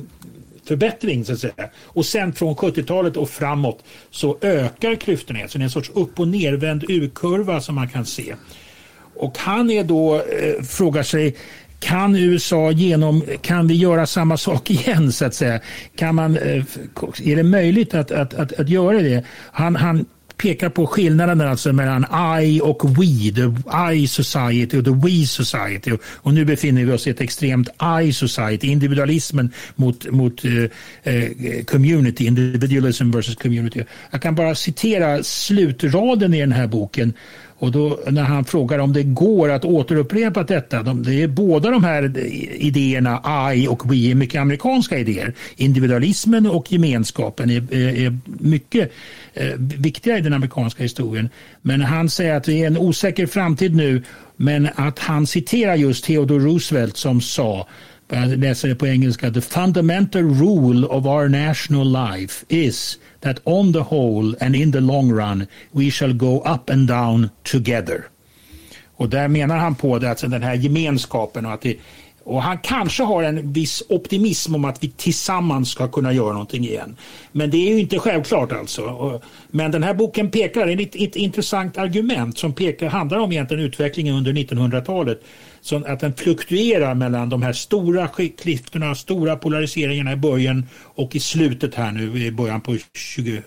förbättring så att säga. Och sen från 70-talet och framåt så ökar klyftorna. Så det är en sorts upp och nervänd U-kurva som man kan se. Och han är då, eh, frågar sig, kan USA genom, kan vi göra samma sak igen så att säga? Kan man, eh, är det möjligt att, att, att, att göra det? Han, han pekar på skillnaden alltså mellan I och we, the I society och the we society. Och nu befinner vi oss i ett extremt I society, individualismen mot, mot eh, eh community, individualism versus community. Jag kan bara citera slutraden i den här boken och då när han frågar om det går att återupprepa detta, de, det är båda de här idéerna, I och we, är mycket amerikanska idéer. Individualismen och gemenskapen är, är, mycket eh, viktiga i den amerikanska historien. Men han säger att det är en osäker framtid nu, men att han citerar just Theodore Roosevelt som sa jag läser det på engelska. The fundamental rule of our national life is that on the whole and in the long run we shall go up and down together. Och där menar han på det, alltså den här gemenskapen och att det, och han kanske har en viss optimism om att vi tillsammans ska kunna göra någonting igen. Men det är ju inte självklart alltså. Men den här boken pekar, ett, ett intressant argument som pekar, handlar om egentligen utvecklingen under 1900-talet så att den fluktuerar mellan de här stora klyftorna, stora polariseringarna i början och i slutet här nu i början på 20,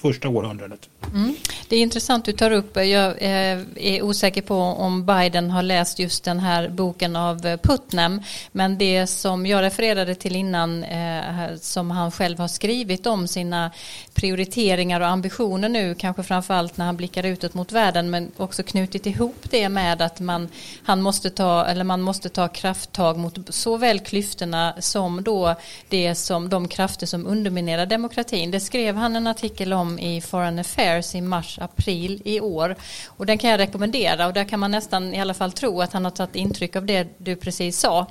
första århundradet. Mm. Det är intressant du tar upp. Jag eh, är osäker på om Biden har läst just den här boken av eh, Putnam. Men det som jag refererade till innan eh, som han själv har skrivit om sina prioriteringar och ambitioner nu, kanske framförallt när han blickar utåt mot världen, men också knutit ihop det med att man, han måste ta, eller man måste ta krafttag mot såväl klyftorna som då det som de krafter som underminerar demokratin. Det skrev han en artikel om i Foreign Affairs i mars-april i år. Och den kan jag rekommendera och där kan man nästan i alla fall tro att han har tagit intryck av det du precis sa,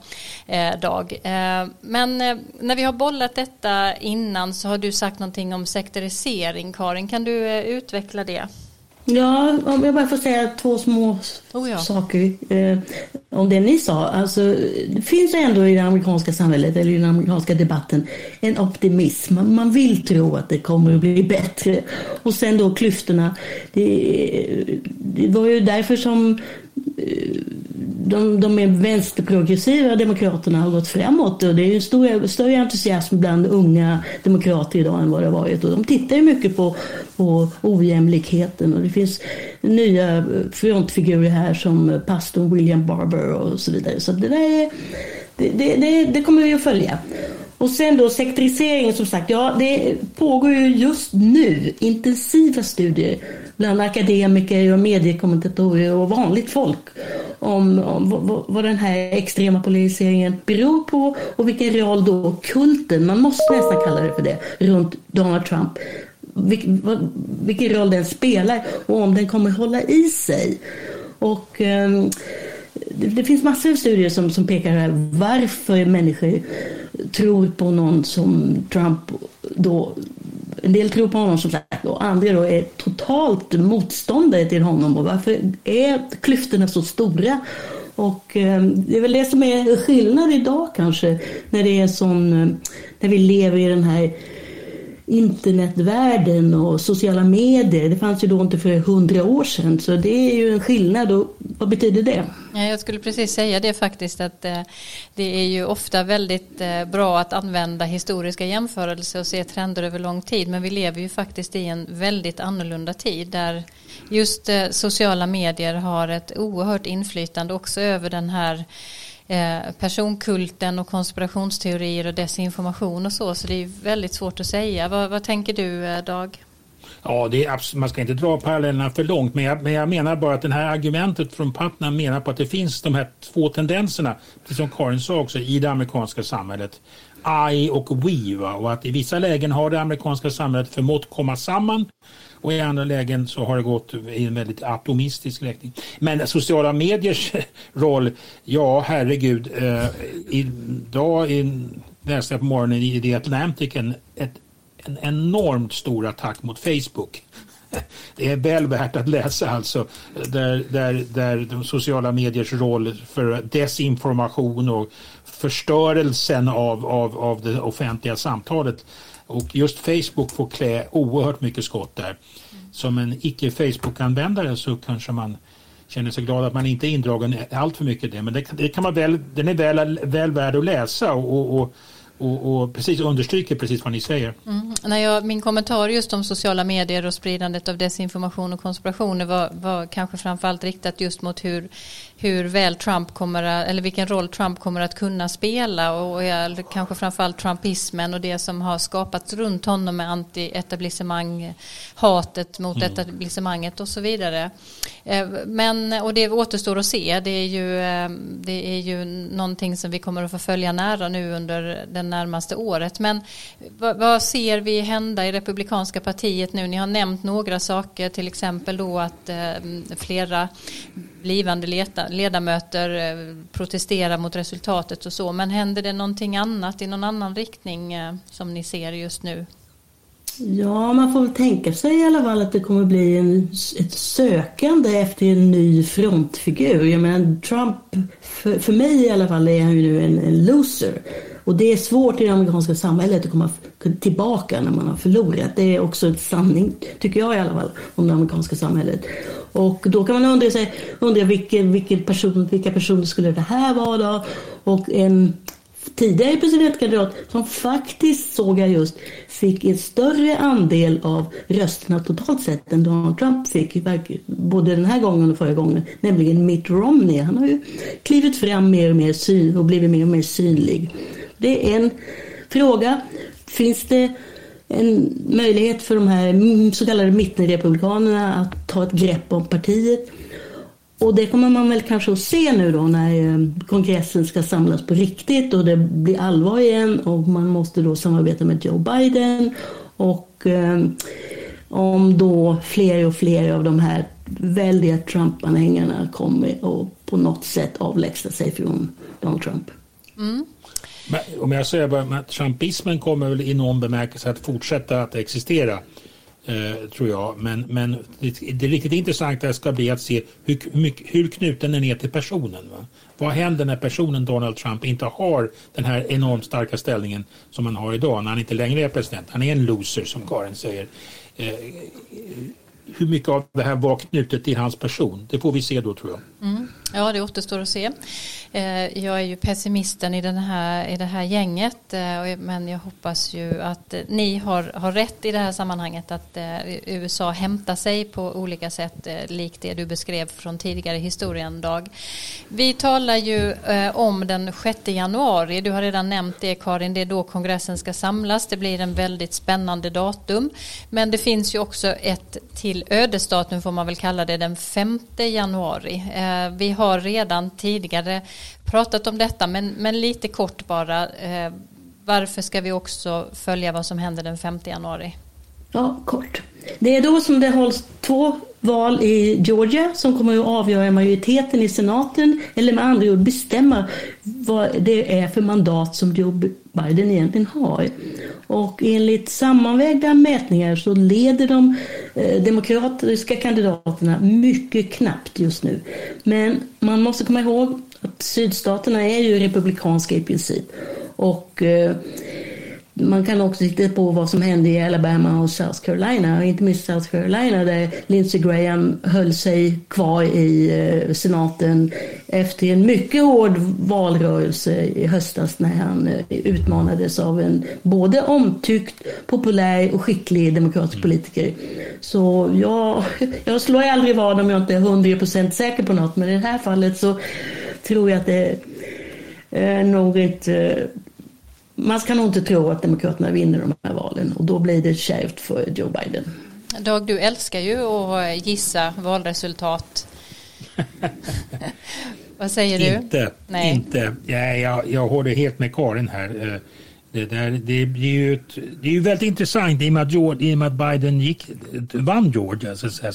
eh, Dag. Eh, men eh, när vi har bollat detta innan så har du sagt någonting om sektorisering, Karin. Kan du eh, utveckla det? Ja, om jag bara får säga två små oh ja. saker eh, om det ni sa. Alltså, det finns ändå i det amerikanska samhället, eller i den amerikanska debatten, en optimism. Man, man vill tro att det kommer att bli bättre. Och sen då klyftorna. Det, det var ju därför som Eh, de, de är vänsterprogressiva demokraterna har gått framåt och det är en stor, större entusiasm bland unga demokrater idag än vad det har varit. Och de tittar ju mycket på, på ojämlikheten och det finns nya frontfigurer här som pastorn William Barber och så vidare. Så det där är, det, det, det, det kommer vi att följa. Och sen då sektoriseringen som sagt, ja det pågår ju just nu intensiva studier bland akademiker och mediekommentatorer och vanligt folk om, om vad, vad, den här extrema polariseringen beror på och vilken roll då kulten, man måste nästan kalla det för det, runt Donald Trump vilken, vilken roll den spelar och om den kommer hålla i sig. Och um, det, finns massor av studier som, som pekar här varför människor tror på någon som Trump då en del tror på honom som sagt och andra då är totalt motståndare till honom. Och varför är klyftorna så stora? Och eh, det är väl det som är skillnad idag kanske när det är sån, eh, när vi lever i den här internetvärlden och sociala medier. Det fanns ju då inte för hundra år sedan så det är ju en skillnad och vad betyder det? Jag skulle precis säga det faktiskt att eh, det är ju ofta väldigt eh, bra att använda historiska jämförelser och se trender över lång tid men vi lever ju faktiskt i en väldigt annorlunda tid där just eh, sociala medier har ett oerhört inflytande också över den här Eh, personkulten och konspirationsteorier och desinformation och så. Så det är väldigt svårt att säga. Vad, vad tänker du eh, Dag? Ja, det är, man ska inte dra parallellerna för långt, men jag, men jag, menar bara att det här argumentet från Putnam menar på att det finns de här två tendenserna, precis som Karin sa också, i det amerikanska samhället. I och we. Va? Och att i vissa lägen har det amerikanska samhället förmått komma samman och i andra lägen så har det gått i en väldigt atomistisk riktning. Men sociala mediers roll, ja herregud. Eh, idag läste jag på morgonen i The Atlantic en, ett, en enormt stor attack mot Facebook. det är väl värt att läsa alltså. Där, där, där de sociala mediers roll för desinformation och förstörelsen av, av, av det offentliga samtalet. Och just Facebook får klä oerhört mycket skott där. Som en icke Facebook-användare så kanske man känner sig glad att man inte är indragen allt för mycket i det. Men det, det, kan man väl, den är väl, väl värd att läsa och, och och, och, precis understryker precis vad ni säger. Mm. När jag, min kommentar just om sociala medier och spridandet av desinformation och konspirationer var, var kanske framförallt riktat just mot hur, hur väl Trump kommer att, eller vilken roll Trump kommer att kunna spela och kanske framförallt trumpismen och det som har skapats runt honom med anti-etablissemang, hatet mot mm. etablissemanget och så vidare. Eh, men, och det återstår att se, det är, ju, eh, det är ju någonting som vi kommer att få följa nära nu under den närmaste året. Men vad, vad ser vi hända i Republikanska partiet nu? Ni har nämnt några saker, till exempel då att eh, flera blivande ledamöter eh, protesterar mot resultatet och så. Men händer det någonting annat i någon annan riktning eh, som ni ser just nu? Ja, man får väl tänka sig i alla fall att det kommer bli en, ett sökande efter en ny frontfigur. Jag menar, Trump, för, för mig i alla fall, är han ju nu en, en loser. Och det är svårt i det amerikanska samhället att komma tillbaka när man har förlorat. Det är också en sanning, tycker jag i alla fall, om det amerikanska samhället. Och då kan man undra, sig, undra vilken, vilken person, vilka personer skulle det här vara då? Och en tidigare presidentkandidat som faktiskt, såg jag just, fick en större andel av rösterna totalt sett än Donald Trump fick, både den här gången och förra gången, nämligen Mitt Romney. Han har ju klivit fram mer och mer syn och blivit mer och mer synlig. Det är en fråga. Finns det en möjlighet för de här så kallade mittenrepublikanerna att ta ett grepp om partiet? Och det kommer man väl kanske att se nu då när eh, kongressen ska samlas på riktigt och det blir allvar igen och man måste då samarbeta med Joe Biden och eh, om då fler och fler av de här väldiga Trump-anhängarna kommer att på något sätt avlägsna sig från Donald Trump. Mm. Men, om jag säger bara att trumpismen kommer väl i någon bemärkelse att fortsätta att existera. Eh, tror jag. Men, men det, det riktigt intressanta ska bli att se hur, hur knuten den är till personen. Va? Vad händer när personen Donald Trump inte har den här enormt starka ställningen som han har idag när han inte längre är president. Han är en loser som Karin säger. Eh, hur mycket av det här var knutet till hans person. Det får vi se då tror jag. Mm. Ja, det återstår att se. Eh, jag är ju pessimisten i, den här, i det här gänget eh, men jag hoppas ju att eh, ni har, har rätt i det här sammanhanget att USA hämtar sig på olika sätt likt det du beskrev från tidigare historien Dag. Vi talar ju om den 6 januari, du har redan nämnt det Karin, det är då kongressen ska samlas. Det blir en väldigt spännande datum men det finns ju också ett till ödesdatum får man väl kalla det den 5 januari. Vi har redan tidigare pratat om detta, men, men lite kort bara. Eh, varför ska vi också följa vad som händer den 5 januari? Ja, kort. Det är då som det hålls två val i Georgia som kommer att avgöra majoriteten i senaten eller med andra ord bestämma vad det är för mandat som Joe Biden egentligen har. Och enligt sammanvägda mätningar så leder de eh, demokratiska kandidaterna mycket knappt just nu. Men man måste komma ihåg att sydstaterna är ju republikanska i princip. Och eh, man kan också titta på vad som hände i Alabama och South Carolina, inte minst South Carolina där Lindsey Graham höll sig kvar i eh, senaten efter en mycket hård valrörelse i höstas när han eh, utmanades av en både omtyckt, populär och skicklig demokratisk politiker. Så jag, jag slår aldrig vad om jag inte är 100% säker på något, men i det här fallet så tror jag att det är nog inte man ska nog inte tro att Demokraterna vinner de här valen och då blir det kärvt för Joe Biden. Dag, du älskar ju att gissa valresultat. Vad säger du? Inte, Nej. inte. Ja, jag, jag håller helt med Karin här. Eh, det, där, det, det, är ju ett, det är ju väldigt intressant i och med att, George, i och med att Biden gick, vann Georgia så, så,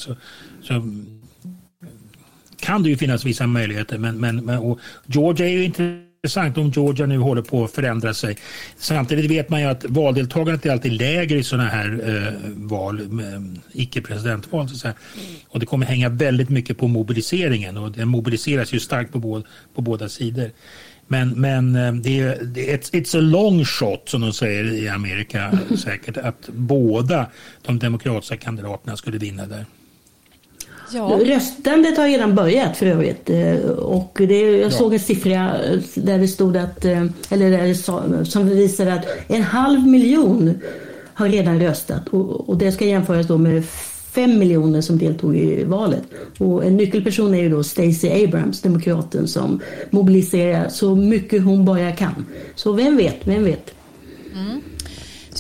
så, kan det ju finnas vissa möjligheter men, men, men Georgia är ju inte intressant om Georgia nu håller på att förändra sig. Samtidigt vet man ju att valdeltagandet är alltid lägre i sådana här eh, val, eh, icke-presidentval. Och det kommer hänga väldigt mycket på mobiliseringen och den mobiliseras ju starkt på, båda, på båda sidor. Men, men eh, det är, it's, it's a long shot som de säger i Amerika säkert att båda de demokratiska kandidaterna skulle vinna där. Ja. Röstandet har redan börjat för övrigt. Eh, och det, jag ja. såg en siffra där det stod att, eh, eller där det sa, som visade att en halv miljon har redan röstat. Och, och det ska jämföras då med fem miljoner som deltog i valet. Och en nyckelperson är ju då Stacey Abrams, demokraten, som mobiliserar så mycket hon bara kan. Så vem vet, vem vet. Mm.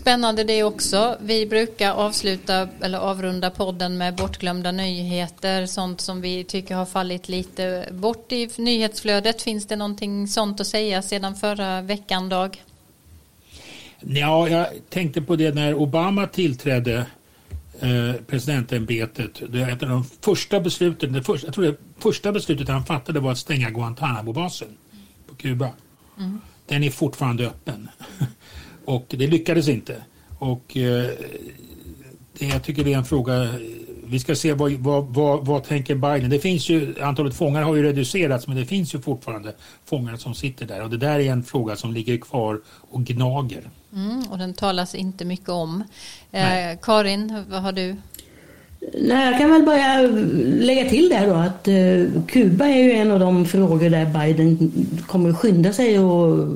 Spännande det också. Vi brukar avsluta eller avrunda podden med bortglömda nyheter, sånt som vi tycker har fallit lite bort i nyhetsflödet. Finns det någonting sånt att säga sedan förra veckan, Dag? Ja, jag tänkte på det när Obama tillträdde eh, presidentämbetet. Det ett av de första besluten, det första, jag tror det första beslutet han fattade var att stänga Guantánamo-basen på Kuba. Mm. Den är fortfarande öppen. Och det lyckades inte. Och eh, det, jag tycker det är en fråga vi ska se vad, vad, vad, vad, tänker Biden. Det finns ju, antalet fångar har ju reducerats men det finns ju fortfarande fångar som sitter där och det där är en fråga som ligger kvar och gnager. Mm, och den talas inte mycket om. Eh, Karin, vad har du? Nej, jag kan väl bara lägga till där då att eh, Kuba är ju en av de frågor där Biden kommer att skynda sig och,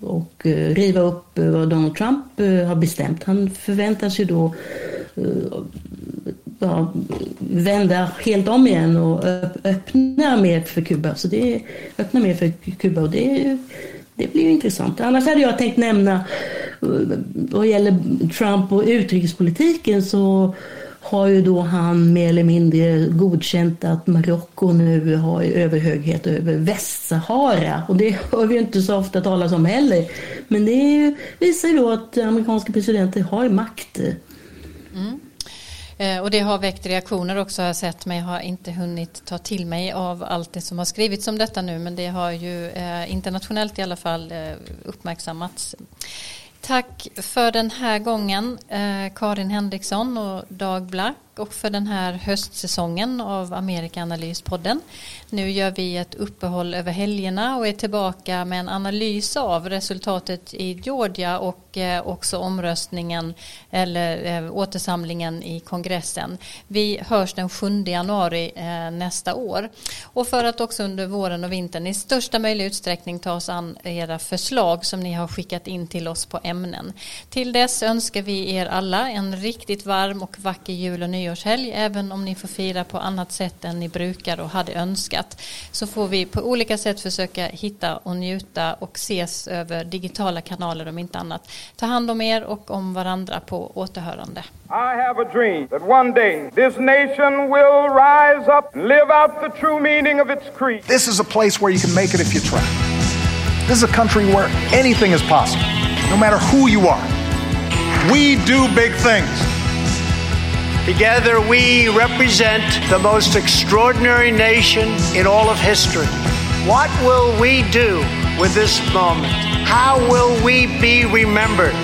och eh, riva upp vad Donald Trump eh, har bestämt. Han förväntas ju då eh, ja, vända helt om igen och öppna mer för Kuba. Så det är, öppna mer för Kuba och det, det blir ju intressant. Annars hade jag tänkt nämna eh, vad gäller Trump och utrikespolitiken så har ju då han mer eller mindre godkänt att Marocko nu har överhöghet över Västsahara. Och det hör vi ju inte så ofta talas om heller. Men det ju, visar ju då att amerikanska presidenter har makt. Mm. Eh, och det har väckt reaktioner också har jag sett men jag har inte hunnit ta till mig av allt det som har skrivits om detta nu men det har ju eh, internationellt i alla fall eh, uppmärksammats. Tack för den här gången eh, Karin Henriksson och Dag Black och för den här höstsäsongen av Amerika Analyspodden. Nu gör vi ett uppehåll över helgerna och är tillbaka med en analys av resultatet i Georgia och eh, också omröstningen eller eh, återsamlingen i kongressen. Vi hörs den 7 januari eh, nästa år. Och för att också under våren och vintern i största möjliga utsträckning ta oss an era förslag som ni har skickat in till oss på ämnen. Till dess önskar vi er alla en riktigt varm och vacker jul och nyår nyårshelg även om ni får fira på annat sätt än ni brukar och hade önskat så får vi på olika sätt försöka hitta och njuta och ses över digitala kanaler om inte annat. Ta hand om er och om varandra på återhörande. I have a dream that one day this nation will rise up and live out the true meaning of its creed. This is a place where you can make it if you try. This is a country where anything is possible, no matter who you are. We do big things. Together, we represent the most extraordinary nation in all of history. What will we do with this moment? How will we be remembered?